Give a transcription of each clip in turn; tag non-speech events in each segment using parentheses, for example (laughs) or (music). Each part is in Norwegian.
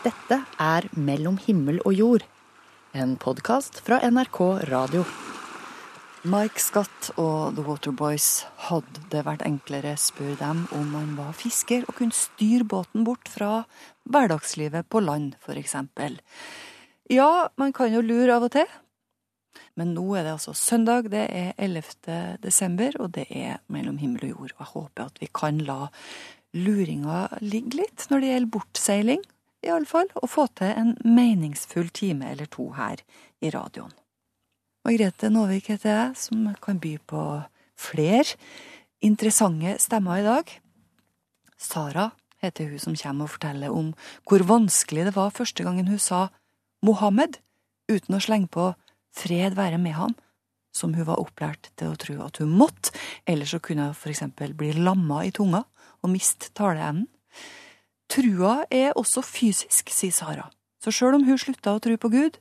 Dette er Mellom himmel og jord, en podkast fra NRK Radio. Mike Scott og The Waterboys hadde det vært enklere, spør dem, om man var fisker og kunne styre båten bort fra hverdagslivet på land, for eksempel. Ja, man kan jo lure av og til. Men nå er det altså søndag, det er 11. desember, og det er mellom himmel og jord. Og jeg håper at vi kan la luringa ligge litt når det gjelder bortseiling iallfall, å få til en meningsfull time eller to her i radioen. Margrethe Nåvik heter jeg, som kan by på flere interessante stemmer i dag. Sara heter hun som kommer og forteller om hvor vanskelig det var første gangen hun sa Mohammed uten å slenge på fred være med ham, som hun var opplært til å tro at hun måtte, ellers så kunne hun for eksempel bli lamma i tunga og miste taleevnen. Trua er også fysisk, sier Sara, så sjøl om hun slutta å tro på Gud,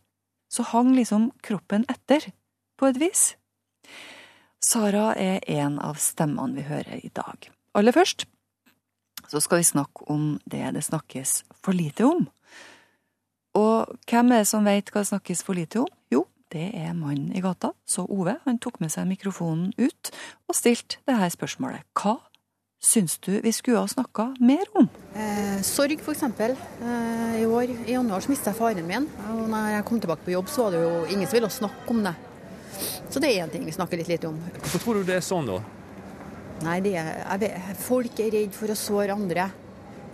så hang liksom kroppen etter, på et vis. Sara er en av stemmene vi hører i dag. Aller først så skal vi snakke om det det snakkes for lite om. Og hvem er det som vet hva det snakkes for lite om? Jo, det er mannen i gata, så Ove han tok med seg mikrofonen ut og stilte det her spørsmålet. Hva syns du vi skulle ha snakka mer om? Eh, sorg, f.eks. Eh, I år, i januar, så mistet jeg faren min. Og når jeg kom tilbake på jobb, så var det jo ingen som ville snakke om det. Så det er én ting vi snakker litt lite om. Hvorfor tror du det er sånn, da? Nei, det er, jeg vet, Folk er redd for å såre andre.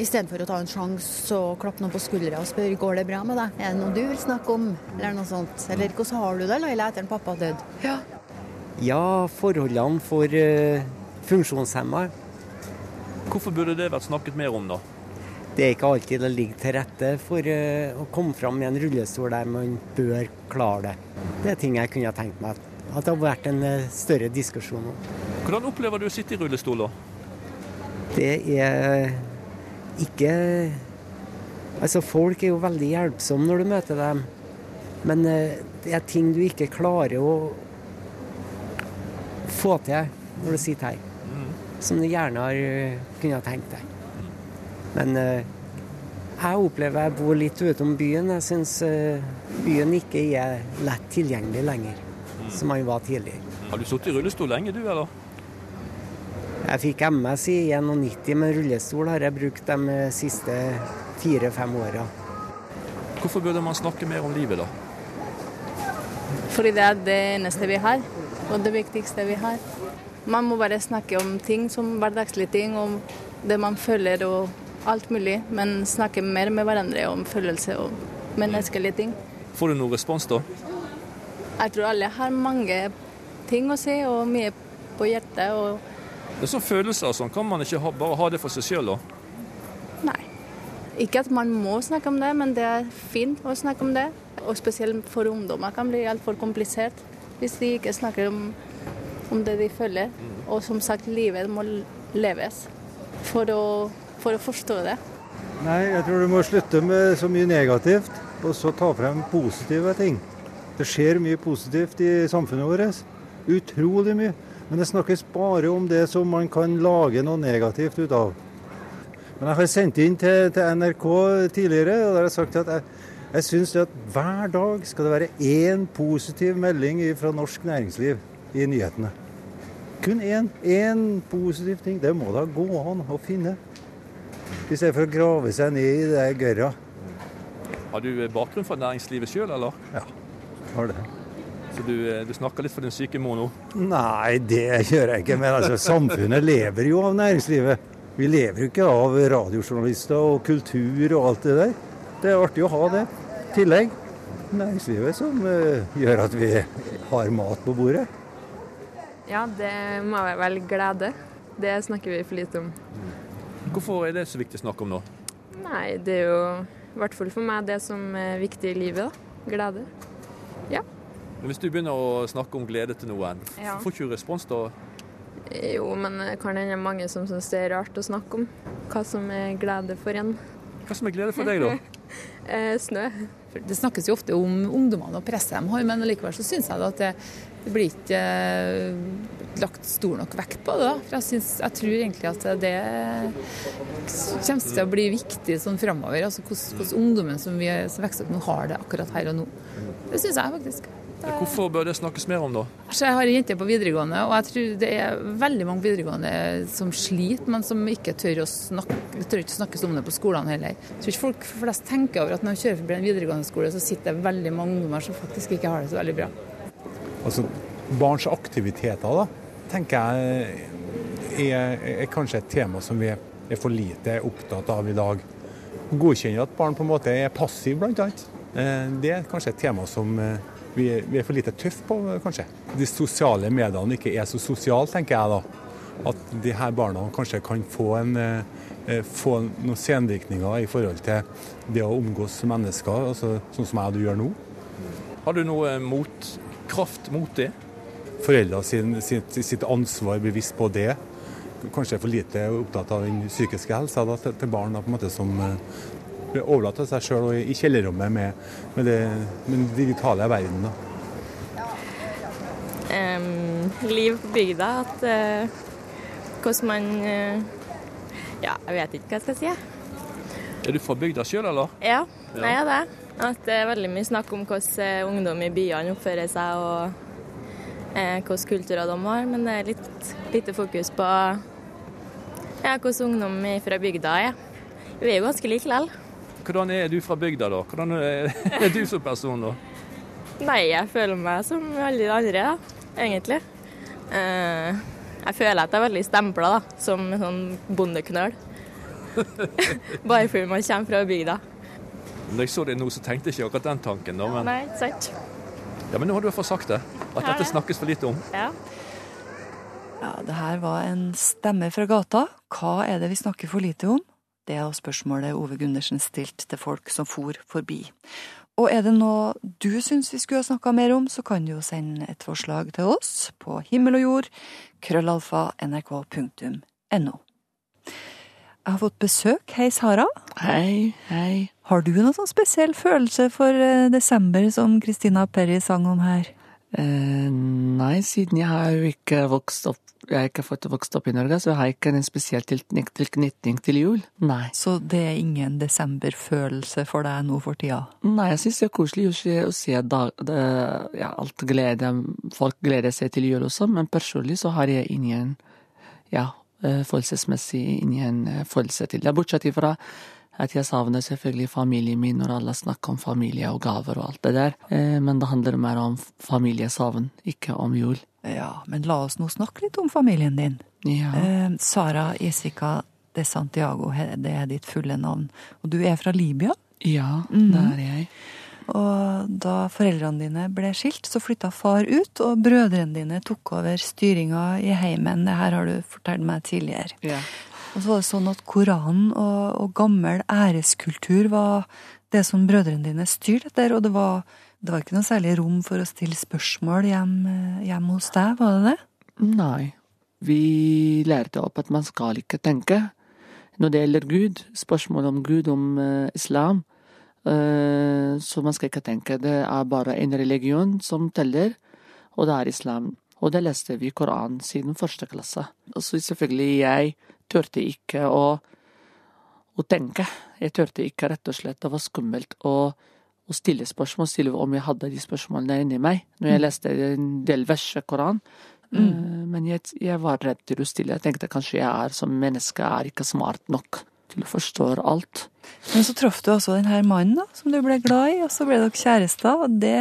Istedenfor å ta en sjanse og klappe noen på skuldra og spørre går det bra med deg. Er det noe du vil snakke om, eller noe sånt. Eller hvordan har du det, Laila, etter at pappa døde? Ja. ja, forholdene for uh, funksjonshemma Hvorfor burde det vært snakket mer om, da? Det er ikke alltid det ligger til rette for uh, å komme fram med en rullestol der man bør klare det. Det er ting jeg kunne tenkt meg at det har vært en uh, større diskusjon om. Hvordan opplever du å sitte i rullestol, da? Det er ikke Altså, folk er jo veldig hjelpsomme når du møter dem. Men det er ting du ikke klarer å få til når du sitter her som du gjerne har kunnet tenkt deg. Men uh, jeg opplever jeg bor litt utom byen. Jeg syns uh, byen ikke er lett tilgjengelig lenger, mm. som han var tidligere. Har du sittet i rullestol lenge du, eller? Jeg fikk MS i 91, men rullestol har jeg brukt de siste fire-fem åra. Hvorfor burde man snakke mer om livet, da? Fordi det er det eneste vi har, og det viktigste vi har. Man må bare snakke om ting som hverdagslige ting, om det man føler og alt mulig. Men snakke mer med hverandre om følelser og menneskelige ting. Får du noen respons da? Jeg tror alle har mange ting å si og mye på hjertet. og det er sånn følelser og sånn, kan man ikke ha, bare ha det for seg sjøl, da? Nei. Ikke at man må snakke om det, men det er fint å snakke om det. Og spesielt for ungdommer kan bli altfor komplisert hvis de ikke snakker om om det de føler. Og som sagt, livet må leves for å, for å forstå det. Nei, jeg tror du må slutte med så mye negativt, og så ta frem positive ting. Det skjer mye positivt i samfunnet vårt. Utrolig mye. Men det snakkes bare om det som man kan lage noe negativt ut av. Men jeg har sendt inn til, til NRK tidligere, og der har jeg sagt at jeg, jeg syns at hver dag skal det være én positiv melding fra norsk næringsliv i nyhetene. Kun én. Én positiv ting. Det må da gå an å finne. I stedet for å grave seg ned i det gørra. Har du bakgrunn fra næringslivet sjøl, eller? Ja, har det. Så du, du, snakker litt for din syke mor nå? Nei, det gjør jeg ikke. Men altså, samfunnet lever jo av næringslivet. Vi lever jo ikke av radiojournalister og kultur og alt det der. Det er artig å ha det. I tillegg næringslivet som uh, gjør at vi har mat på bordet. Ja, det må være vel glede. Det snakker vi for lite om. Hvorfor er det så viktig å snakke om nå? Nei, det er jo i hvert fall for meg det som er viktig i livet. da. Glede. Ja. Men Hvis du begynner å snakke om glede til noen, ja. får ikke du respons da? Jo, men det kan hende mange som syns det er rart å snakke om hva som er glede for en. Hva som er glede for deg, da? (laughs) Eh, snø. Det snakkes jo ofte om ungdommene og presset de har, men likevel så syns jeg at det det blir ikke eh, lagt stor nok vekt på det. da. For jeg, synes, jeg tror egentlig at det kommer til å bli viktig sånn framover. Altså hvordan ungdommen som, vi, som vokser opp nå, har det akkurat her og nå. Det syns jeg faktisk. Hvorfor bør det snakkes mer om, da? Altså, jeg har en jente på videregående, og jeg tror det er veldig mange videregående som sliter, men som ikke tør å snakke, tør ikke snakkes om det på skolene heller. Jeg tror ikke folk flest tenker over at når de kjører forbi en videregående skole, så sitter det veldig mange ungdommer som faktisk ikke har det så veldig bra. Altså, Barns aktiviteter da, tenker jeg er, er kanskje et tema som vi er for lite opptatt av i dag. Godkjenner at barn på en måte er passive, bl.a. Eh, det er kanskje et tema som eh, vi er, for lite tøffe på, kanskje. De sosiale mediene ikke er så sosiale, tenker jeg da. At de her barna kanskje kan få, en, eh, få noen senvirkninger i forhold til det å omgås mennesker, altså, sånn som jeg og du gjør nå. Har du noe motkraft mot det? Foreldre sin, sitt, sitt, ansvar bevisst på det. Kanskje er for lite opptatt av den psykiske helsa da, til, til barn da, på en måte som blir overlatt til seg sjøl i kjellerrommet med, med, det, med, den digitale verden. Da. Um, liv på bygda. At uh, hvordan man uh, Ja, jeg vet ikke hva jeg skal si. Er du fra bygda sjøl, eller? Ja, jeg er det. At det er veldig mye snakk om hvordan ungdom i byene oppfører seg og eh, hvilke kulturer de har, men det er litt lite fokus på ja, hvordan ungdom fra bygda er. Vi er jo ganske like likevel. Hvordan er du fra bygda, da? Hvordan er (laughs) du som person, da? Nei, jeg føler meg som alle de andre, da, egentlig. Uh, jeg føler at jeg er veldig stempla som en sånn bondeknøl. (laughs) Bare fordi man kommer fra bygda. Når jeg så det nå, så tenkte jeg ikke akkurat den tanken. da. Men... Nei, sant. Ja, Men nå har du fått sagt det. At ja, dette snakkes for lite om. Ja. ja, det her var en stemme fra gata. Hva er det vi snakker for lite om? Det er spørsmålet Ove Gundersen stilte til folk som for forbi. Og er det noe du syns vi skulle ha snakka mer om, så kan du jo sende et forslag til oss på himmel og jord, krøllalfa, nrk.no. Jeg har fått besøk. Hei, Sara. Hei, hei. Har du noen sånn spesiell følelse for eh, desember, som Christina Perry sang om her? Eh, nei, siden jeg har ikke vokst opp jeg har ikke fått vokst opp i Norge, så jeg har ikke en spesiell tilknytning til jul. Nei. Så det er ingen desemberfølelse for deg nå for tida? Nei, jeg syns det er koselig å se, da, det, ja, alt glede Folk gleder seg til jul også, men personlig så har jeg ingen ja, følelsesmessig ingen eh, følelse til det. Bortsett ifra at jeg savner selvfølgelig familien min når alle snakker om familie og gaver og alt det der, eh, men det handler mer om familiesavn, ikke om jul. Ja, men la oss nå snakke litt om familien din. Ja. Eh, Sara Jessica de Santiago, det er ditt fulle navn. Og du er fra Libya? Ja, mm. det er jeg. Og da foreldrene dine ble skilt, så flytta far ut, og brødrene dine tok over styringa i heimen. Det her har du fortalt meg tidligere. Ja. Og så var det sånn at Koranen og, og gammel æreskultur var det som brødrene dine styrte etter, og det var, det var, ikke noe særlig rom for å stille spørsmål hjemme hjem hos deg, var det det? Nei. Vi lærte opp at man skal ikke tenke. Når det gjelder Gud, spørsmål om Gud, om uh, islam, så man skal ikke tenke. Det er bare en religion som teller, og det er islam. Og det leste vi Koranen siden første klasse. Så selvfølgelig jeg turte ikke å, å, tenke. Jeg turte ikke, rett og slett. Det var skummelt å, å stille spørsmål, stille om jeg hadde de spørsmålene inni meg når jeg mm. leste en del vers i Koranen. Mm. Eh, men jeg, jeg, var redd til å stille. Jeg tenkte kanskje jeg er som menneske er ikke smart nok til å forstå alt. Men så traff du også denne mannen da, som du ble glad i, og så ble dere kjærester. Og det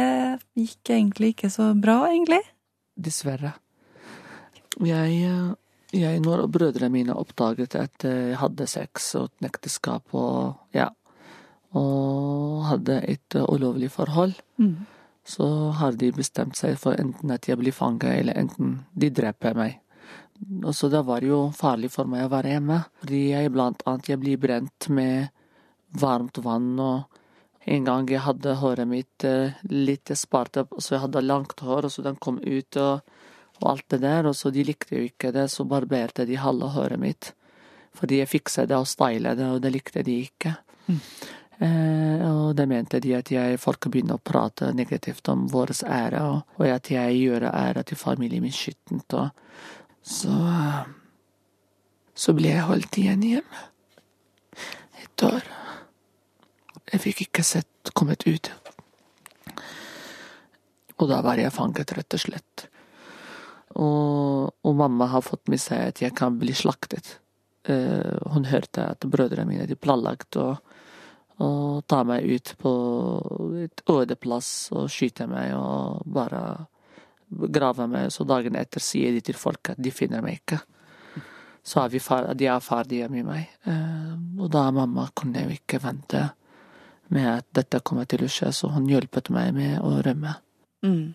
gikk egentlig ikke så bra, egentlig? Dessverre. Jeg eh, jeg, når brødrene mine oppdaget at jeg hadde sex og et ekteskap og ja, og hadde et ulovlig forhold, mm. så har de bestemt seg for enten at jeg blir fanget, eller enten de dreper meg. Så det var jo farlig for meg å være hjemme, fordi jeg blant annet jeg blir brent med varmt vann, og en gang jeg hadde håret mitt eh, litt spart opp, så jeg hadde langt hår, og så den kom ut, og og alt det der, og så de likte jo ikke det, så barberte de halve håret mitt. Fordi jeg fiksa det og styla det, og det likte de ikke. Mm. Eh, og det mente de at jeg folk begynner å prate negativt om vår ære, og, og at jeg gjør æra til familien min skittent. Og så Så ble jeg holdt igjen hjemme. Et år. Jeg fikk ikke sett kommet ut. Og da var jeg fanget, rett og slett. Og, og mamma har fått med seg at jeg kan bli slaktet. Uh, hun hørte at brødrene mine de planlagt å, å ta meg ut på et øde plass og skyte meg og bare grave meg. Så dagen etter sier de til folk at de finner meg ikke. Så er vi far, de er ferdige med meg. Uh, og da mamma kunne jo ikke vente med at dette kommer til å skje, så hun hjelpet meg med å rømme. Mm.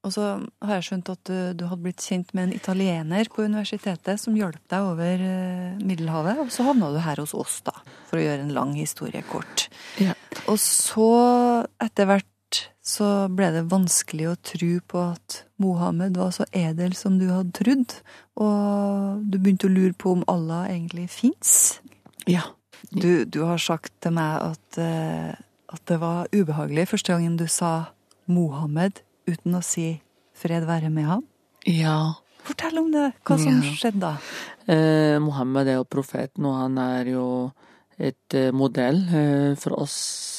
Og så har jeg skjønt at du, du, hadde blitt kjent med en italiener på universitetet som hjalp deg over uh, Middelhavet, og så havna du her hos oss, da, for å gjøre en lang historie kort. Ja. Og så, etter hvert, så ble det vanskelig å tro på at Mohammed var så edel som du hadde trodd, og du begynte å lure på om Allah egentlig fins. Ja. Du, du, har sagt til meg at, uh, at det var ubehagelig første gangen du sa Mohammed uten å si 'fred være med ham'? Ja. Fortell om det. Hva som ja. skjedde da? Eh, Mohammed er jo profeten, og han er jo et eh, modell eh, for oss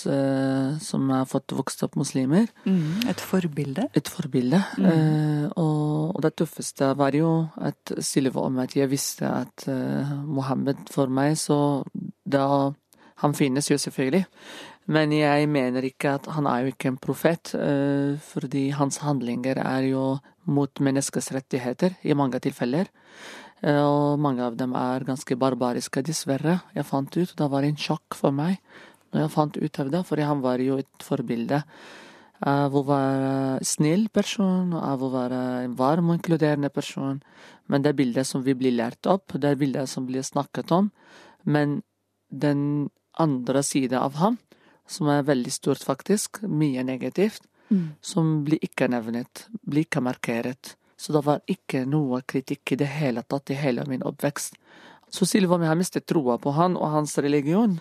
eh, som har fått vokst opp muslimer. Mm, et forbilde? Et forbilde. Mm. Eh, og, og, det tøffeste var jo at Silva om at jeg visste at eh, Mohammed for meg, så da Han finnes jo selvfølgelig. Men jeg mener ikke at han er jo ikke en profet, fordi hans handlinger er jo mot menneskers rettigheter i mange tilfeller. Uh, og mange av dem er ganske barbariske, dessverre. Jeg fant ut, det var en sjokk for meg når jeg fant ut av det, for han var jo et forbilde av å være snill person, av å være en varm og inkluderende person. Men det bildet som vi blir lært opp, det bildet som blir snakket om. Men den andre siden av ham, som er veldig stort, faktisk, mye negativt, mm. som blir ikke nevnet, blir ikke markert. Så det var ikke noe kritikk i det hele tatt i hele min oppvekst. Så Silva har mistet troa på han og hans religion.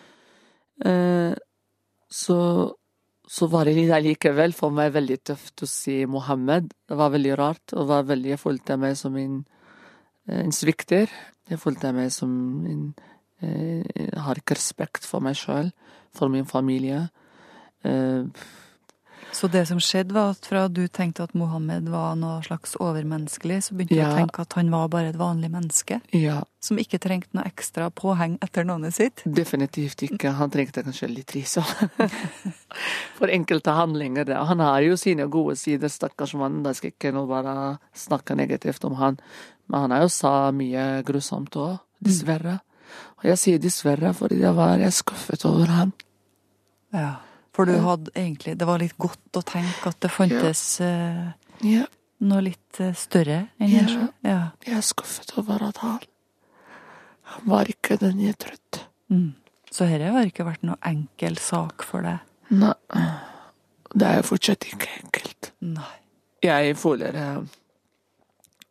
Eh, så, så var det likevel for meg veldig tøft å si Mohammed. Det var veldig rart, og veldig, jeg følte meg som en, en svikter. Jeg følte meg som en jeg har ikke respekt for meg sjøl, for min familie. Så det som skjedde, var at fra du tenkte at Mohammed var noe slags overmenneskelig, så begynte ja. du å tenke at han var bare et vanlig menneske? Ja. Som ikke trengte noe ekstra påheng etter navnet sitt? Definitivt ikke. Han trengte kanskje litt ris (laughs) For enkelte handlinger. Han har jo sine gode sider, stakkars mann. Da skal ikke nå bare snakke negativt om han. Men han har jo sa mye grusomt òg, dessverre. Mm. Og jeg sier dessverre, fordi jeg var jeg skuffet over han. Ja, for du hadde egentlig Det var litt godt å tenke at det fantes ja. Uh, ja. noe litt uh, større enn ja. Ja. Jeg er skuffet over at han Han var ikke den jeg trodde. Mm. Så dette har ikke vært noe enkel sak for deg? Nei. Det er fortsatt ikke enkelt. Nei. Jeg føler uh,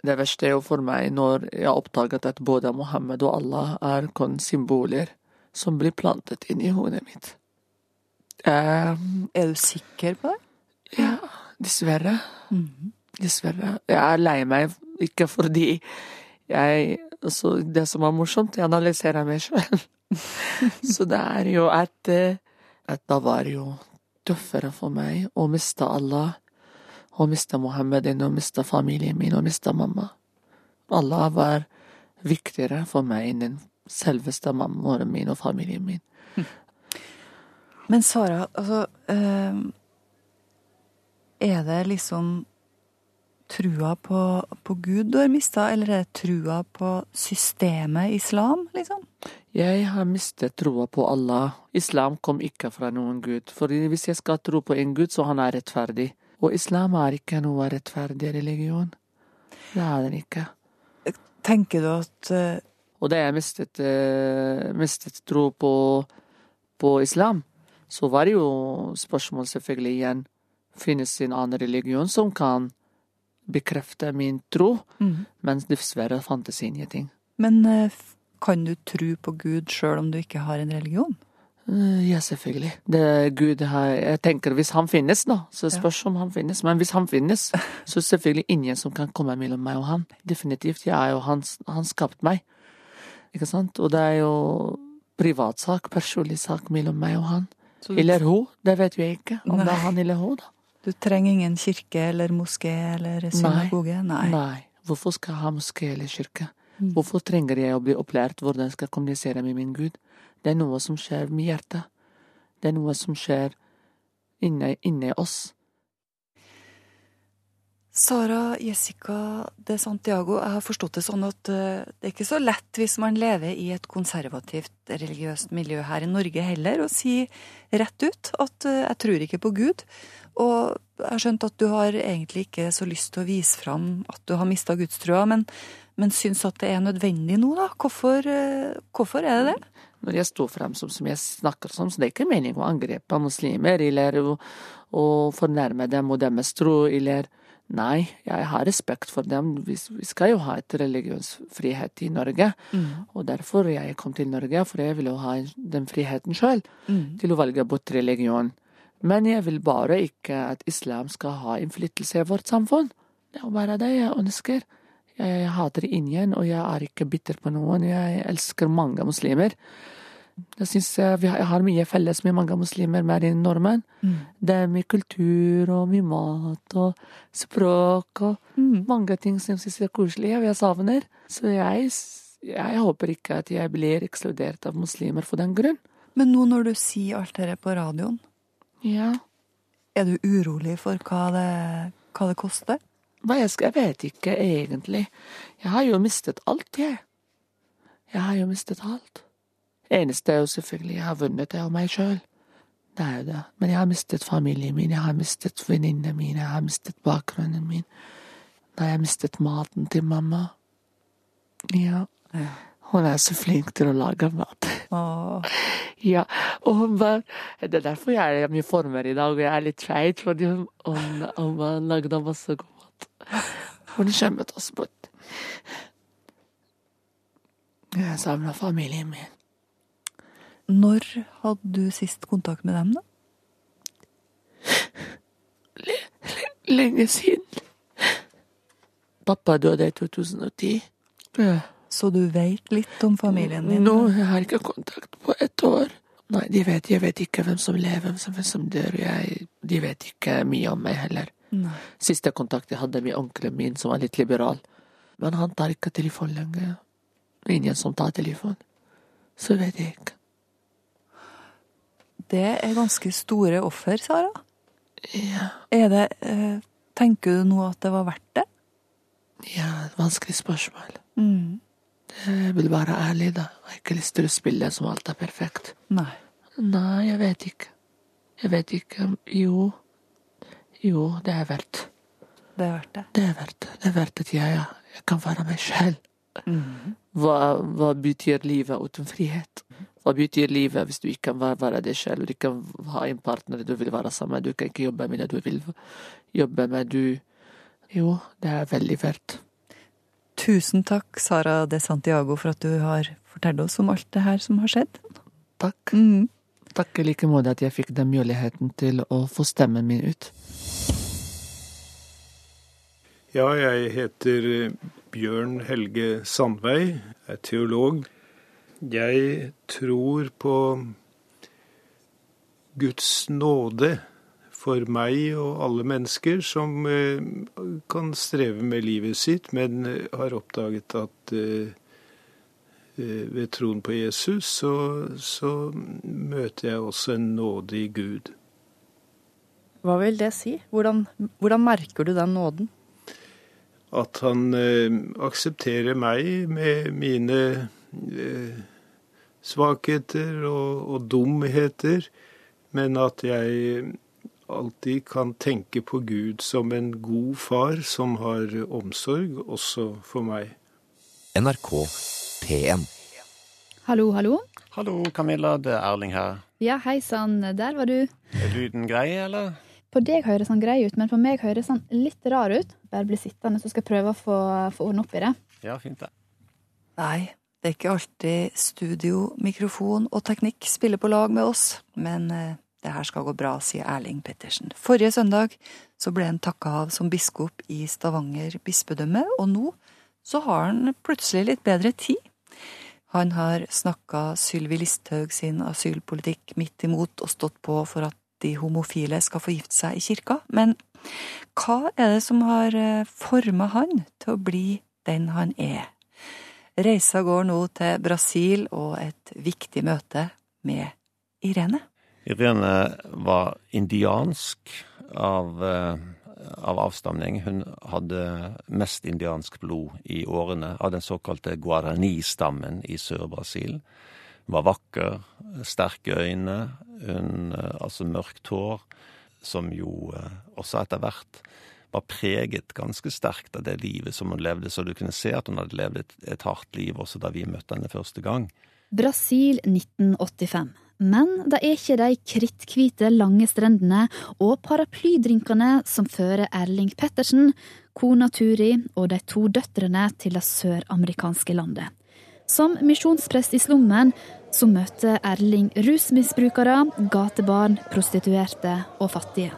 det verste er jo for meg når jeg har oppdaget at både Mohammed og Allah er kun symboler som blir plantet inn i hodet mitt. Um, er du sikker på det? Ja, dessverre. Mm -hmm. Dessverre. Jeg er lei meg, ikke fordi jeg altså, Det som er morsomt, jeg analyserer meg sjøl. (laughs) Så det er jo at, at det var jo tøffere for meg å miste Allah og miste Mohammed og miste familien min og miste mamma. Allah var viktigere for meg enn den selveste mammaen min og familien min. Men Sara, altså øh, Er det liksom trua på, på Gud du har mista, eller er det trua på systemet islam, liksom? Jeg har mistet troa på Allah. Islam kom ikke fra noen gud. For hvis jeg skal tro på en gud, så han er rettferdig. Og islam er ikke noe rettferdig religion. Det er den ikke. Tenker du at uh... Og da jeg mistet, uh, mistet tro på, på, islam, så var det jo spørsmål selvfølgelig igjen Finnes det en annen religion som kan bekrefte min tro? Mm. mens dessverre fantes ingenting. Men uh, kan du tro på Gud sjøl om du ikke har en religion? Eh, Ja, selvfølgelig. Det Gud har Jeg tenker hvis han finnes, da, så spørs om han finnes. Men hvis han finnes, (laughs) så det selvfølgelig ingen som kan komme mellom meg og han. Definitivt. Jeg er jo han, han skapt meg. Ikke sant? Og det er jo privatsak, personlig sak mellom meg og han. Du- Eller hun. Det vet vi ikke. Om det er han eller hun, da. Du trenger ingen kirke eller moské eller synagoge? Nei. Nei. Hvorfor skal jeg ha moské eller kirke? Mm. Hvorfor trenger jeg å bli opplært hvordan jeg skal kommunisere med min Gud? Det er noe som skjer med hjertet. Det er noe som skjer inni, inni oss. Sara Jessica de Santiago, jeg har forstått det sånn at eh, det er ikke så lett hvis man lever i et konservativt religiøst miljø her i Norge heller, å si rett ut at eh, jeg tror ikke på Gud. Og jeg har skjønt at du har egentlig ikke så lyst til å vise fram at du har mista gudstrua, men, men syns at det er nødvendig nå, da? Hvorfor, eh, hvorfor er det det? Når jeg står frem som, som jeg snakker som, så det er ikke meningen å angripe muslimer eller å, å fornærme dem og deres tro, eller Nei, jeg har respekt for dem. Vi, vi skal jo ha et religionsfrihet i Norge. Mm. Og derfor jeg kom til Norge, for jeg vil jo ha den friheten sjøl Mm. til å velge bort religion. Men jeg vil bare ikke at islam skal ha innflytelse i vårt samfunn. Det er bare det jeg ønsker. Jeg hater ingen, og jeg er ikke bitter på noen. Jeg elsker mange muslimer. Jeg syns jeg, vi har- mye felles med mange muslimer, mer enn nordmenn. Mm. Det er mye kultur og mye mat og språk og Mm. mange ting som jeg syns er koselige, og jeg savner. Så jeg, jeg håper ikke at jeg blir ekskludert av muslimer for den grunn. Men nå når du sier alt dette på radioen, Ja. er du urolig for hva det, hva det koster? Hva jeg jeg vet ikke egentlig. Jeg har jo mistet alt, jeg. Jeg har jo mistet alt. Eneste er jo selvfølgelig jeg har vunnet, det er jo meg sjøl. Det er jo det. Men jeg har mistet familien min, jeg har mistet venninnene mine, jeg har mistet bakgrunnen min. Da jeg mistet maten til mamma. Ja. Hun er så flink til å lage mat. (laughs) Ja, og hun bare Det er derfor jeg er mye former i dag, og jeg er litt treig, fordi hun, hun, hun lagde masse god mat. Hun skjemmet oss bort. Jeg savner familien min. Når hadde du sist kontakt med dem, da? Lenge siden. Pappa døde i 2010. Ja. Så du veit litt om familien din? Nå jeg har ikke kontakt på ett år. Nei, de vet, jeg vet ikke hvem som lever, hvem som, hvem som dør. Jeg, de vet ikke mye om meg heller. Nei. Siste kontakt jeg hadde med onkelen min, som var litt liberal. Men han tar ikke telefon lenger. Ingen som tar telefon. Så vet jeg ikke. Det er ganske store offer, Sara. Ja. Er det eh, Tenker du nå at det var verdt det? Ja, et vanskelig spørsmål. Mm. Jeg vil være ærlig, da. Jeg har ikke lyst til å spille som alt er perfekt. Nei. Nei, jeg vet ikke. Jeg vet ikke. Jo. Jo, det er verdt. Det er verdt det. Det er verdt det. Det er verdt at jeg, jeg kan være meg selv. Mm. Hva, hva betyr livet uten frihet? Hva betyr livet hvis du ikke kan være, være deg selv, du kan ha en partner du vil være sammen med, du kan ikke jobbe med det du vil jobbe med, du Jo, det er veldig verdt. Tusen takk, Sara de Santiago, for at du har fortalt oss om alt det her som har skjedd. Takk. Mm. Takk i like måte at jeg fikk den muligheten til å få stemmen min ut. Ja, jeg heter Bjørn Helge Sandveig, er teolog. Jeg tror på Guds nåde for meg og alle mennesker som eh, kan streve med livet sitt, men eh, har oppdaget at eh, ved troen på Jesus så, så møter jeg også en nådig Gud. Hva vil det si? Hvordan, hvordan merker du den nåden? at han aksepterer meg med mine svakheter og, og, dumheter, men at jeg alltid kan tenke på Gud som en god far som har omsorg også for meg. NRK P1 Hallo, hallo. Hallo, Camilla. Det er Erling her. Ja, hei sann. Der var du. Er lyden grei, eller? På deg høres han grei ut, men på meg høres han litt rar ut. Bare bli sittende, så skal jeg prøve å få, få ordne opp i det. Ja, fint det. Nei, Det er ikke alltid studio, mikrofon og teknikk spiller på lag med oss, men eh, det her skal gå bra, sier Erling Pettersen. Forrige søndag så ble han takka av som biskop i Stavanger bispedømme, og nå så har han plutselig litt bedre tid. Han har snakka Sylvi Listhaug sin asylpolitikk midt imot og stått på for at de homofile skal få gifte seg i kirka, men hva er det som har eh, forma han til å bli den han er? Reisa går nå til Brasil og et viktig møte med Irene. Irene var indiansk av, eh, av avstamning. Hun hadde mest indiansk blod i årene av den såkalte guarani-stammen i Sør-Brasil. Hun var vakker, sterke øyne, hun, eh, altså mørkt hår, som jo eh, også etter hvert var preget ganske sterkt av det livet som hun levde, så du kunne se at hun hadde levd et, et hardt liv også da vi møtte henne første gang. Brasil 1985. Men det er ikke de kritthvite, lange strendene og paraplydrinkene som fører Erling Pettersen, kona Turi og de to døtrene til det søramerikanske landet. Som misjonsprest i slummen så møter Erling rusmisbrukere, gatebarn, prostituerte og fattige.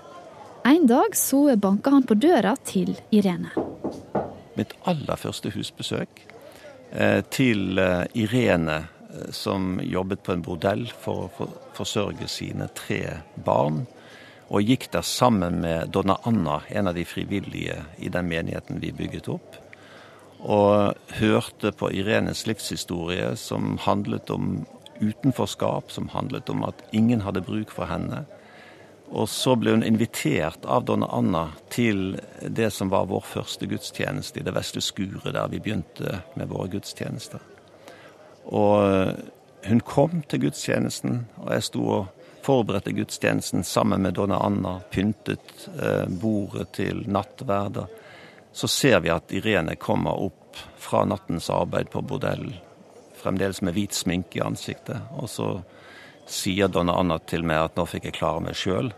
En dag så banka han på døra til Irene. Mitt aller første husbesøk eh, til eh, Irene, eh, som jobbet på en bordell for å forsørge sine tre barn. Og gikk der sammen med Donna Anna, en av de frivillige i den menigheten vi bygget opp. Og hørte på Irenes livshistorie, som handlet om utenforskap, som handlet om at ingen hadde bruk for henne. Og så ble hun invitert av Donna Anna til det som var vår første gudstjeneste i det vesle skuret der vi begynte med våre gudstjenester. Og hun kom til gudstjenesten, og jeg sto og forberedte gudstjenesten sammen med Donna Anna, pyntet eh, bordet til nattverder. Så ser vi at Irene kommer opp fra nattens arbeid på bordell, fremdeles med hvit sminke i ansiktet. Og så sier Donna Anna til meg at nå fikk jeg klare meg sjøl.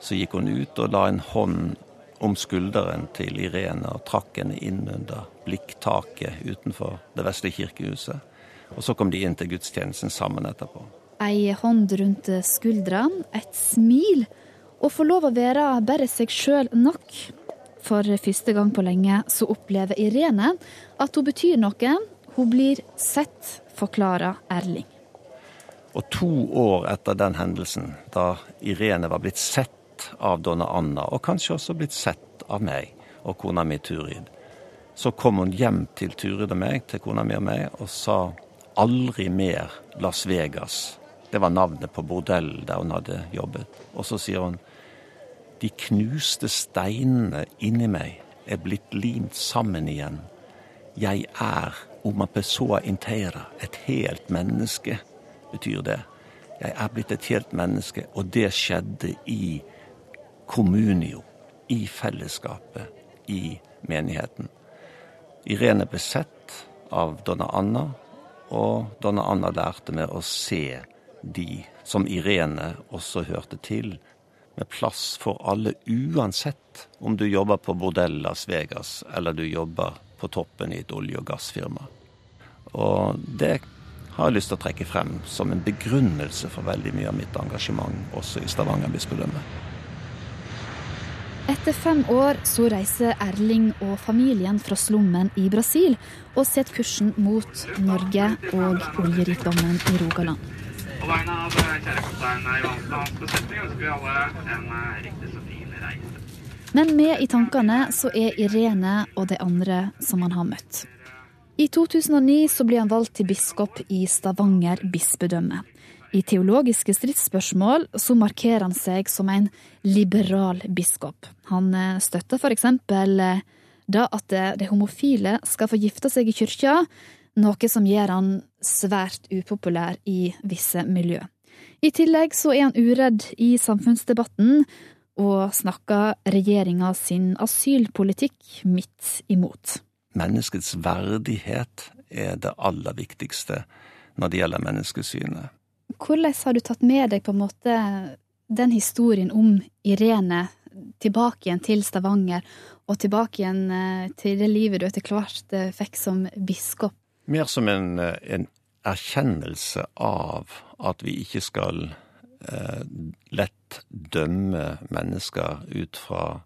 Så gikk hun ut og la en hånd om skulderen til Irene og trakk henne inn under blikktaket utenfor det vesle kirkehuset. Og så kom de inn til gudstjenesten sammen etterpå. Ei hånd rundt skuldrene, et smil, og få lov å være bare seg sjøl nok. For første gang på lenge så opplever Irene at hun betyr noe. Hun blir sett, forklarer Erling. Og to år etter den hendelsen, da Irene var blitt sett av Donna Anna, og kanskje også blitt sett av meg og kona mi Turid, så kom hun hjem til Turid og meg, til kona mi og meg, og sa aldri mer Las Vegas. Det var navnet på bordellet der hun hadde jobbet. Og så sier hun de knuste steinene inni meg er blitt limt sammen igjen. Jeg er uma pessoa inteira, et helt menneske, betyr det. Jeg er blitt et helt menneske, og det skjedde i kommunio, i fellesskapet, i menigheten. Irene ble sett av Donna Anna, og Donna Anna lærte meg å se de som Irene også hørte til, med plass for alle, uansett om du jobber på bordell Las Vegas eller du jobber på toppen i et olje- og gassfirma. Og det har jeg lyst til å trekke frem som en begrunnelse for veldig mye av mitt engasjement også i Stavanger bispedømme. Etter fem år så reiser Erling og familien fra slummen i Brasil og setter kursen mot Norge og oljerikdommen i Rogaland. På vegne av kjære kaptein Johansen og hans besetning ønsker vi alle en riktig så fin reise. Men med i tankene så er Irene og de andre som han har møtt. I 2009 så blir han valgt til biskop i Stavanger bispedømme. I teologiske stridsspørsmål så markerer han seg som en liberal biskop. Han støtter f.eks. da at de homofile skal få gifte seg i kyrkja, noe som gjør han svært upopulær i visse miljø. I tillegg så er han uredd i samfunnsdebatten og snakker regjeringa sin asylpolitikk midt imot. Menneskets verdighet er det aller viktigste når det gjelder menneskesynet. Hvordan har du tatt med deg på en måte den historien om Irene tilbake igjen til Stavanger, og tilbake igjen til det livet du etter hvert fikk som biskop? Mer som en, en erkjennelse av at vi ikke skal eh, lett dømme mennesker ut fra,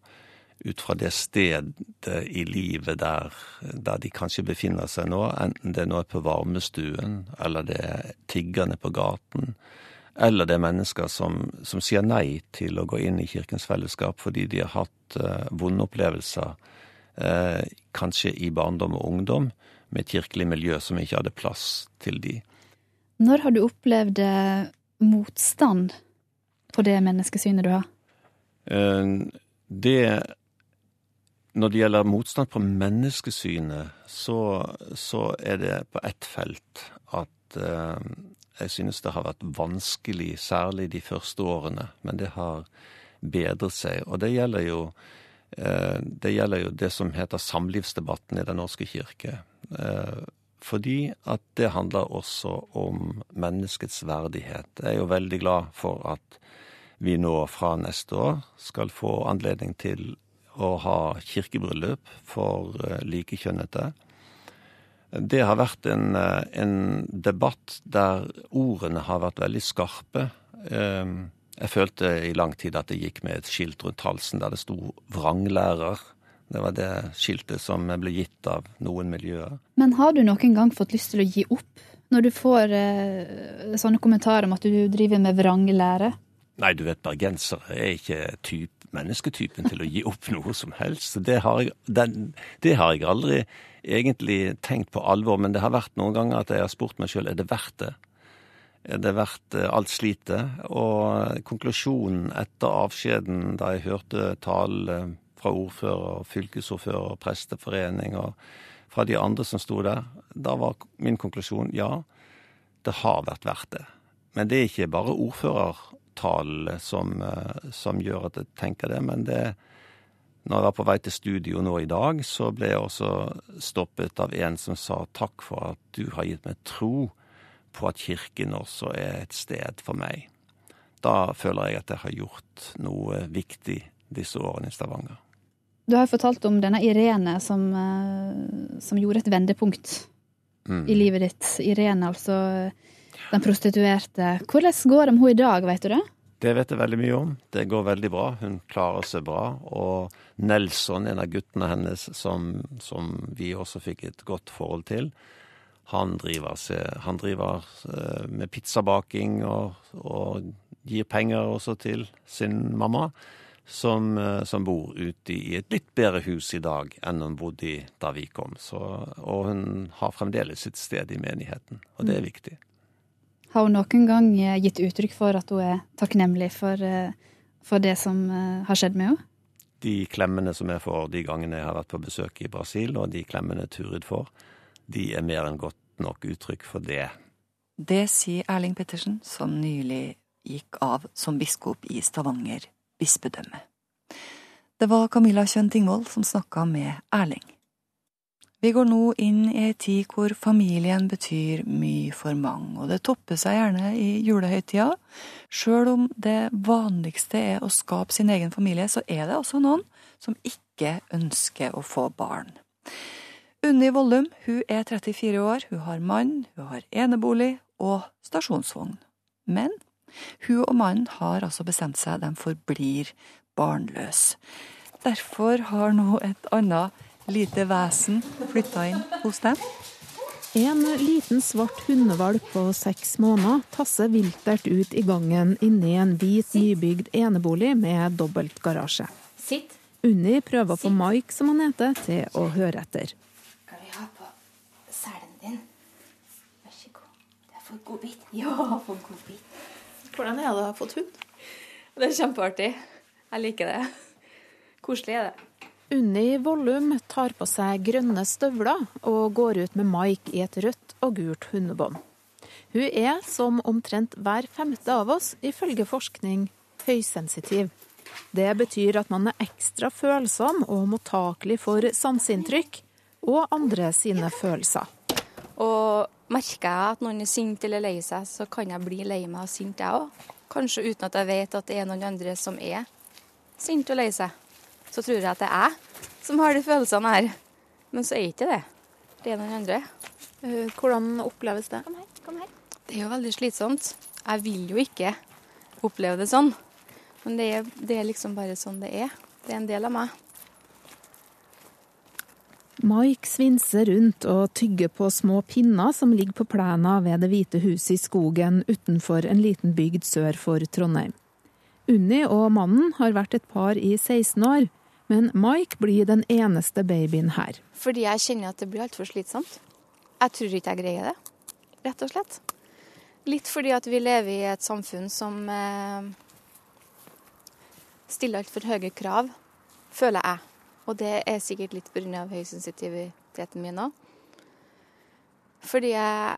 ut fra det stedet i livet der, der, de kanskje befinner seg nå, enten det nå er på varmestuen, eller det er tiggerne på gaten, eller det er mennesker som, som sier nei til å gå inn i Kirkens fellesskap fordi de har hatt eh, vonde opplevelser, eh, kanskje i barndom og ungdom, med et kirkelig miljø som ikke hadde plass til de. Når har du opplevd eh, motstand på det menneskesynet du har? Eh, det Når det gjelder motstand på menneskesynet, så, så er det på ett felt at eh, jeg synes det har vært vanskelig, særlig de første årene, men det har bedret seg. Og det gjelder jo eh, det gjelder jo det som heter samlivsdebatten i Den norske kirke. Fordi at det handler også om menneskets verdighet. Jeg er jo veldig glad for at vi nå fra neste år skal få anledning til å ha kirkebryllup for likekjønnede. Det har vært en, en, debatt der ordene har vært veldig skarpe. Jeg følte i lang tid at det gikk med et skilt rundt halsen der det sto 'vranglærer'. Det var det skiltet som ble gitt av noen miljøer. Men har du noen gang fått lyst til å gi opp, når du får eh, sånne kommentarer om at du driver med vranglære? Nei, du vet, bergensere er ikke typ, mennesketypen til å gi opp noe som helst. Det har, jeg, den, det har jeg aldri egentlig tenkt på alvor, men det har vært noen ganger at jeg har spurt meg sjøl er det verdt det. Er det verdt alt slitet? Og konklusjonen etter avskjeden, da jeg hørte talen fra ordfører, fylkesordfører, presteforening og fra de andre som sto der, da var min konklusjon ja, det har vært verdt det. Men det er ikke bare ordførertallene som, som gjør at jeg tenker det, men det når jeg var på vei til studio nå i dag, så ble jeg også stoppet av en som sa takk for at du har gitt meg tro på at kirken også er et sted for meg. Da føler jeg at jeg har gjort noe viktig disse årene i Stavanger. Du har jo fortalt om denne Irene som, som gjorde et vendepunkt mm. i livet ditt. Irene, altså den prostituerte. Hvordan går det med henne i dag, vet du det? Det vet jeg veldig mye om. Det går veldig bra. Hun klarer seg bra. Og Nelson, en av guttene hennes som, som vi også fikk et godt forhold til, han driver, han driver med pizzabaking og, og, gir penger også til sin mamma, som, som, bor ute i et litt bedre hus i dag enn hun bodde i da vi kom. Så, og hun har fremdeles sitt sted i menigheten, og det er viktig. Har hun noen gang gitt uttrykk for at hun er takknemlig for, for det som har skjedd med henne? De klemmene som jeg får de gangene jeg har vært på besøk i Brasil, og de klemmene Turid får, de er mer enn godt nok uttrykk for det. Det sier Erling Pettersen, som nylig gikk av som biskop i Stavanger bispedømme. Det var Camilla Kjønn Tingvoll som snakka med Erling. Vi går nå inn i ei tid hvor familien betyr mye for mange, og det topper seg gjerne i julehøytida. Sjøl om det vanligste er å skape sin egen familie, så er det også noen som ikke ønsker å få barn. Unni Vollum hun er 34 år, hun har mann, hun har enebolig og stasjonsvogn. Men hun og mannen har altså bestemt seg, de forblir barnløse. Derfor har nå et annet lite vesen flytta inn hos dem. En liten svart hundevalp på seks måneder tasser viltert ut i gangen inni en hvit, nybygd enebolig med dobbeltgarasje. Unni prøver å få Mike, som han heter, til å høre etter. Skal vi ha på selen din? Vær så god. Det er for godbit. Ja, for godbit. Hvordan er det å ha fått hund? Det er kjempeartig. Jeg liker det. Koselig er det. Unni Vollum tar på seg grønne støvler og går ut med Mike i et rødt og gult hundebånd. Hun er, som omtrent hver femte av oss, ifølge forskning høysensitiv. Det betyr at man er ekstra følsom og mottakelig for sanseinntrykk og andre sine følelser. Og merker jeg at noen er sint eller lei seg, så kan jeg bli lei meg og sint, jeg òg. Kanskje uten at jeg vet at det er noen andre som er sint og lei seg så tror jeg at det er jeg som har de følelsene her. Men så er ikke det. Det er noen andre. Eh, hvordan oppleves det? Kom her, kom her. Det er jo veldig slitsomt. Jeg vil jo ikke oppleve det sånn. Men det er, det er liksom bare sånn det er. Det er en del av meg. Mike svinser rundt og tygger på små pinner som ligger på plena ved Det hvite huset i skogen utenfor en liten bygd sør for Trondheim. Unni og mannen har vært et par i 16 år, men Mike blir den eneste babyen her. Fordi jeg kjenner at det blir altfor slitsomt. Jeg tror ikke jeg greier det, rett og slett. Litt fordi at vi lever i et samfunn som eh, stiller altfor høye krav, føler jeg. Og det er sikkert litt pga. høysensitiviteten min òg. Fordi jeg,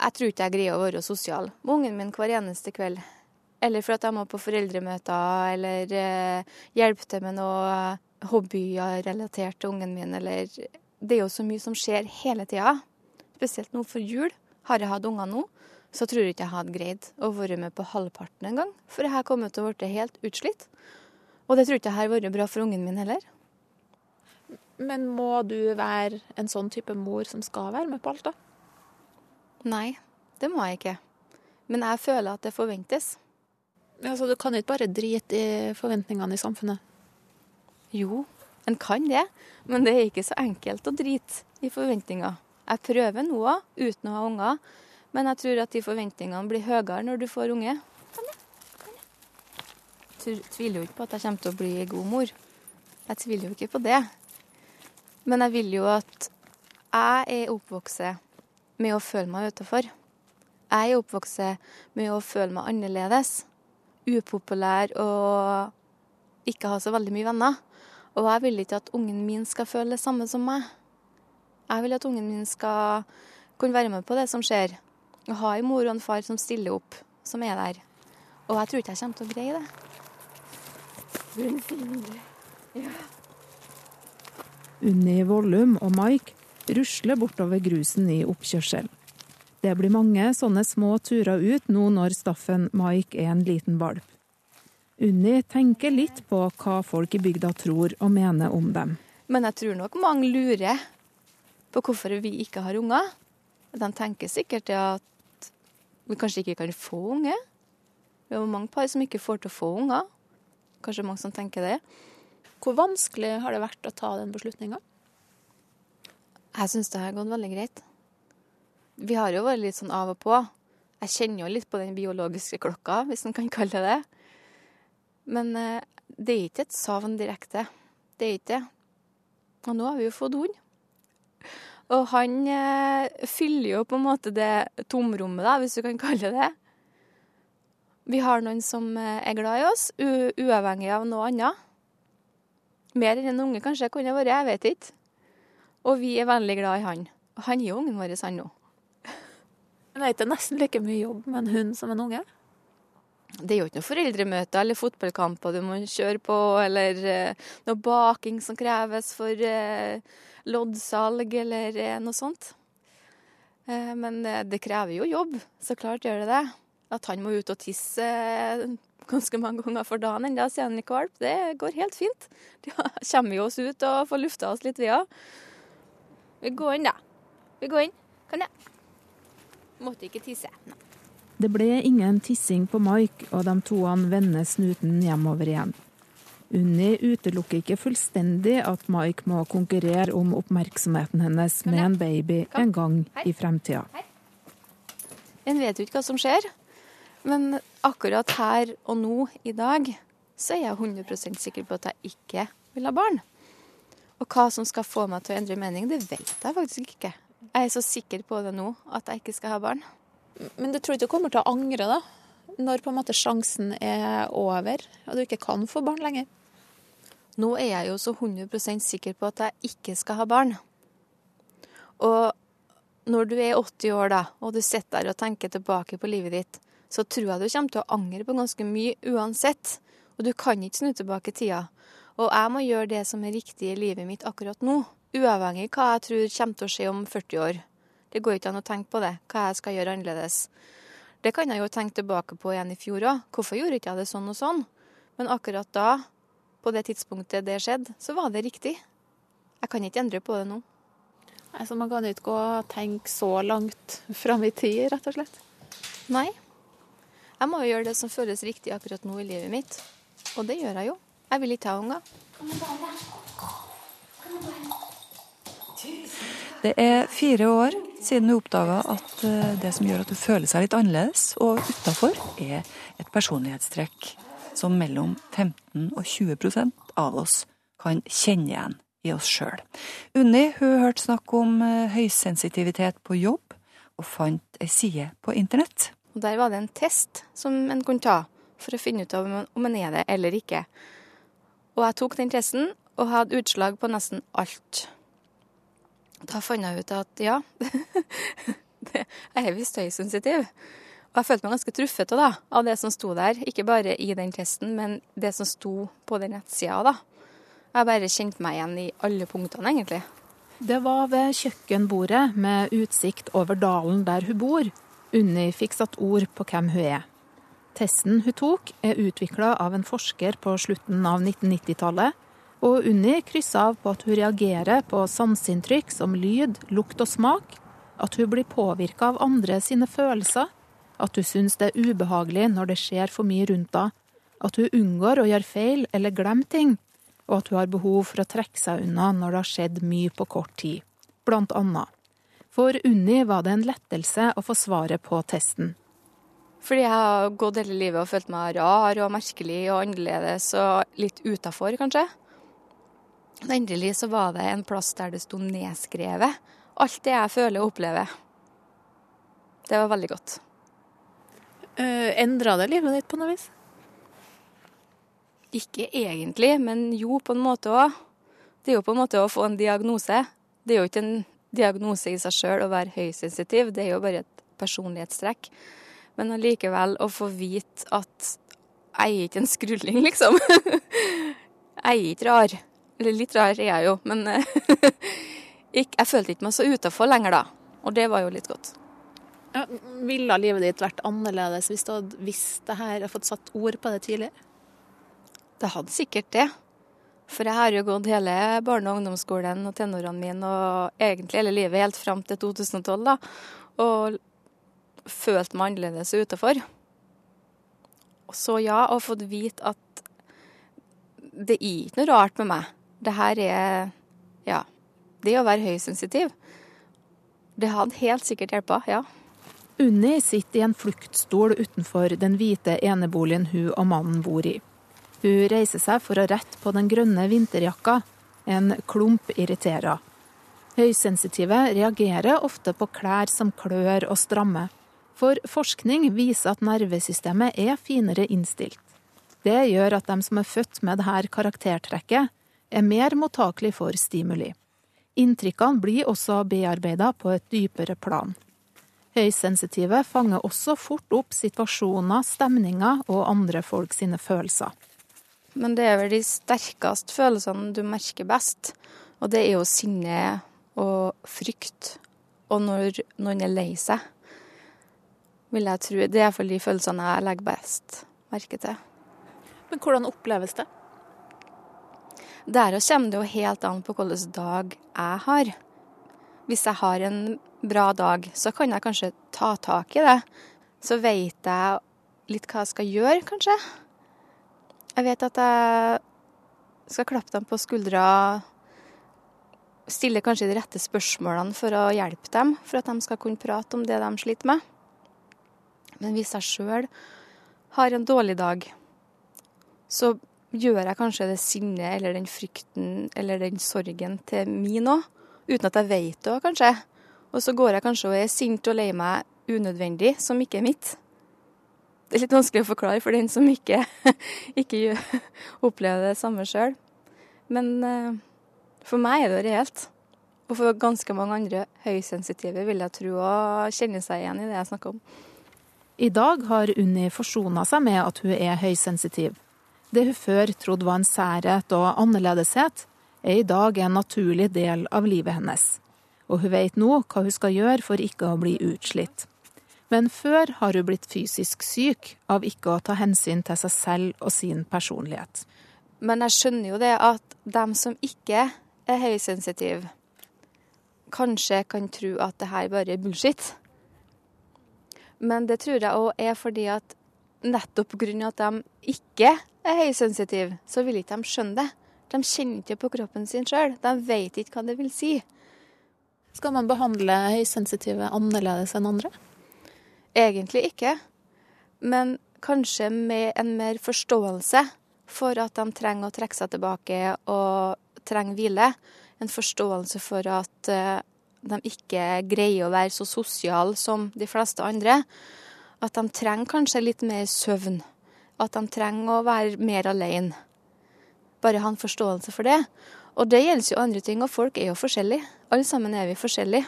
jeg tror ikke jeg greier å være sosial med ungen min hver eneste kveld. Eller for at jeg må på foreldremøter, eller eh, hjelpe til med noe hobbyer relatert til ungen min, eller Det er jo så mye som skjer hele tida. Spesielt nå for jul. Har jeg hatt unger nå, så tror jeg ikke jeg hadde greid å være med på halvparten engang. For jeg har kommet til å bli helt utslitt. Og det tror ikke jeg har vært bra for ungen min heller. Men må du være en sånn type mor som skal være med på alt, da? Nei, det må jeg ikke. Men jeg føler at det forventes. Ja, Så du kan ikke bare drite i forventningene i samfunnet? Jo, en kan det. Men det er ikke så enkelt å drite i forventninger. Jeg prøver nå uten å ha unger. Men jeg tror at de forventningene blir høyere når du får unge. Jeg tviler jo ikke på at jeg kommer til å bli god mor. Jeg tviler jo ikke på det. Men jeg vil jo at jeg er oppvokst med å føle meg utafor. Jeg er oppvokst med å føle meg annerledes. Upopulær og ikke ha så veldig mye venner. Og jeg vil ikke at ungen min skal føle det samme som meg. Jeg vil at ungen min skal kunne være med på det som skjer. Og ha en mor og en far som stiller opp, som er der. Og jeg tror ikke jeg kommer til å greie det. Ja. Unni Vollum og Mike rusler bortover grusen i oppkjørsel. Det blir mange sånne små turer ut nå når Staffen Mike er en liten valp. Unni tenker litt på hva folk i bygda tror og mener om dem. Men jeg tror nok mange lurer på hvorfor vi ikke har unger. De tenker sikkert at vi kanskje ikke kan få unge. Vi har mange par som ikke får til å få unger. Kanskje mange som tenker det. Hvor vanskelig har det vært å ta den beslutninga? Jeg syns det har gått veldig greit. Vi har jo vært litt sånn av og på. Jeg kjenner jo litt på den biologiske klokka, hvis en kan kalle det det. Men eh, det er ikke et savn direkte. Det er ikke det. Og nå har vi jo fått hund. Og han eh, fyller jo på en måte det tomrommet, da, hvis du kan kalle det det. Vi har noen som eh, er glad i oss, uavhengig av noe annet. Mer enn en unge kanskje kunne vært, jeg vet ikke. Og vi er veldig glad i han. Og han er jo ungen vår, han nå. Men er ikke nesten like mye jobb med en hund som en unge? Det er jo ikke noe foreldremøter eller fotballkamper du må kjøre på, eller uh, noe baking som kreves for uh, loddsalg, eller uh, noe sånt. men det krever jo jobb, så klart gjør det det. At han må ut og tisse ganske mange ganger for dagen ennå, sier han valp, det går helt fint. (laughs) Da kommer vi oss ut og får lufta oss litt, vi òg. Vi går inn, da. Vi går inn. Kan jeg? Måtte ikke tisse. Nei. Det ble ingen tissing på Mike, og de toene vender snuten hjemover igjen. Unni utelukker ikke fullstendig at Mike må konkurrere om oppmerksomheten hennes med en baby en gang i fremtida. En vet jo ikke hva som skjer, men akkurat her og nå i dag så er jeg 100% sikker på at jeg ikke vil ha barn. Og hva som skal få meg til å endre mening, det vet jeg faktisk ikke. Jeg er så sikker på det nå at jeg ikke skal ha barn. Men du tror ikke du kommer til å angre, da? Når på en måte sjansen er over og du ikke kan få barn lenger? Nå er jeg jo så 100% sikker på at jeg ikke skal ha barn. Og når du er 80 år da, og du sitter der og tenker tilbake på livet ditt, så tror jeg du kommer til å angre på ganske mye uansett. Og du kan ikke snu tilbake tida. Og jeg må gjøre det som er riktig i livet mitt akkurat nå. Uavhengig hva jeg tror kommer til å skje om 40 år. Det går ikke an å tenke på det, hva jeg skal gjøre annerledes. Det kan jeg jo tenke tilbake på igjen i fjor òg. Hvorfor gjorde ikke jeg det sånn og sånn? Men akkurat da, på det tidspunktet det skjedde, så var det riktig. Jeg kan ikke endre på det nå. Nei, Så man kan ikke gå og tenke så langt fram i tid, rett og slett? Nei. Jeg må jo gjøre det som føles riktig akkurat nå i livet mitt. Og det gjør jeg jo. Jeg vil ikke ha unger. Det er fire år siden du oppdaga at eh, det som gjør at du føler seg litt annerledes og utafor, er et personlighetstrekk som mellom 15 og 20% av oss kan kjenne igjen i oss sjøl. Unni hun hørte snakk om eh, høysensitivitet på jobb, og fant ei side på internett. Og Der var det en test som en kunne ta for å finne ut om en er det eller ikke. Og jeg tok den testen og hadde utslag på nesten alt. Da fant jeg ut at ja, (laughs) jeg er visst høysensitiv. Og jeg følte meg ganske truffet da, av det som sto der. Ikke bare i den testen, men det som sto på den nettsida. da. Jeg bare kjente meg igjen i alle punktene, egentlig. Det var ved kjøkkenbordet med utsikt over dalen der hun bor, Unni fikk satt ord på hvem hun er. Testen hun tok, er utvikla av en forsker på slutten av 1990-tallet, og Unni krysser av på at hun reagerer på sanseinntrykk som lyd, lukt og smak, at hun blir påvirka av andre sine følelser, at hun syns det er ubehagelig når det skjer for mye rundt henne, at hun unngår å gjøre feil eller glemme ting, og at hun har behov for å trekke seg unna når det har skjedd mye på kort tid, blant annet. For Unni var det en lettelse å få svaret på testen. Fordi jeg har gått hele livet og følt meg rar og merkelig og annerledes og litt utafor, kanskje. Endelig så var det en plass der det sto nedskrevet alt det jeg føler og opplever. Det var veldig godt. Uh, Endra det livet ditt på noe vis? Ikke egentlig, men jo, på en måte òg. Det er jo på en måte å få en diagnose. Det er jo ikke en diagnose i seg sjøl å være høysensitiv, det er jo bare et personlighetstrekk. Men allikevel å få vite at jeg er ikke en skrulling, liksom. (laughs) jeg er ikke rar. Eller litt rar er jeg jo, men (laughs) jeg følte ikke meg så utafor lenger da. Og det var jo litt godt. Ja, ville livet ditt vært annerledes hvis du hadde visst det her og fått satt ord på det tidligere? Det hadde sikkert det. For jeg har jo gått hele barne- og ungdomsskolen og tenårene mine og egentlig hele livet helt fram til 2012, da. Og følt meg annerledes utafor. Så ja, og fått vite at det er ikke noe rart med meg. Det her er ja, det å være høysensitiv. Det hadde helt sikkert hjelpa, ja. Unni sitter i en fluktstol utenfor den hvite eneboligen hun og mannen bor i. Hun reiser seg for å rette på den grønne vinterjakka. En klump irriterer. Høysensitive reagerer ofte på klær som klør og strammer. For forskning viser at nervesystemet er finere innstilt. Det gjør at de som er født med dette karaktertrekket, er mer mottakelig for stimuli. Inntrykkene blir også bearbeida på et dypere plan. Høysensitive fanger også fort opp situasjoner, stemninger og andre folk sine følelser. Men det er vel de sterkeste følelsene du merker best. Og det er jo sinne og frykt. Og når noen er lei seg, vil jeg tro. Det er iallfall de følelsene jeg legger best merke til. Men hvordan oppleves det? Der kommer det jo helt an på hvilken dag jeg har. Hvis jeg har en bra dag, så kan jeg kanskje ta tak i det. Så vet jeg litt hva jeg skal gjøre, kanskje. Jeg vet at jeg skal klappe dem på skuldra, stille kanskje de rette spørsmålene for å hjelpe dem, for at de skal kunne prate om det de sliter med. Men hvis jeg sjøl har en dårlig dag, så gjør jeg kanskje det sinnet eller den frykten eller den sorgen til min òg, uten at jeg vet det kanskje. Og så går jeg kanskje og er sint og lei meg unødvendig, som ikke er mitt. Det er litt vanskelig å forklare for den som ikke, (laughs) ikke opplever det samme sjøl. Men eh, for meg er det reelt. Og for ganske mange andre høysensitive vil jeg tro å kjenne seg igjen i det jeg snakker om. I dag har Unni forsona seg med at hun er høysensitiv. Det hun før trodde var en særhet og annerledeshet, er i dag en naturlig del av livet hennes. Og hun vet nå hva hun skal gjøre for ikke å bli utslitt. Men før har hun blitt fysisk syk av ikke å ta hensyn til seg selv og sin personlighet. Men jeg skjønner jo det at dem som ikke er høysensitive, kanskje kan tro at det her bare er bullshit. Men det tror jeg òg er fordi at nettopp pga. at de ikke er høysensitive, så vil ikke de skjønne det. De kjenner ikke på kroppen sin sjøl. De vet ikke hva det vil si. Skal man behandle høysensitive annerledes enn andre? Egentlig ikke. Men kanskje med en mer forståelse for at de trenger å trekke seg tilbake og trenger hvile. En forståelse for at uh, de ikke greier å være så sosiale som de fleste andre. At de trenger kanskje litt mer søvn. At de trenger å være mer alene. Bare ha en forståelse for det. Og det gjelder jo andre ting, og folk er jo forskjellige. Alle sammen er vi forskjellige.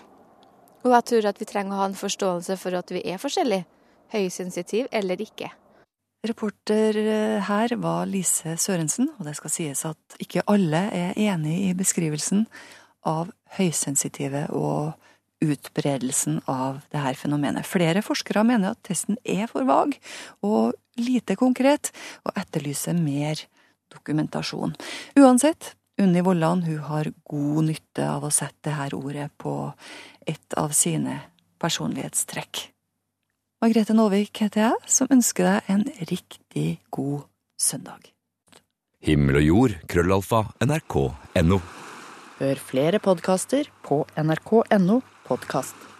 Og jeg tror at vi trenger å ha en forståelse for at vi er forskjellige. Høysensitiv eller ikke. Reporter eh, her var Lise Sørensen, og det skal sies at ikke alle er enig i beskrivelsen av høysensitive og utbredelsen av dette fenomenet. Flere forskere mener at testen er for vag og lite konkret, og etterlyser mer dokumentasjon. Uansett, Unni Vollan hun har god nytte av å sette dette ordet på et av sine personlighetstrekk. Margrethe Nåvik heter jeg, som ønsker deg en riktig god søndag. Himmel og jord, krøllalfa, nrk.no. Hør flere podkaster på nrk.no podkast.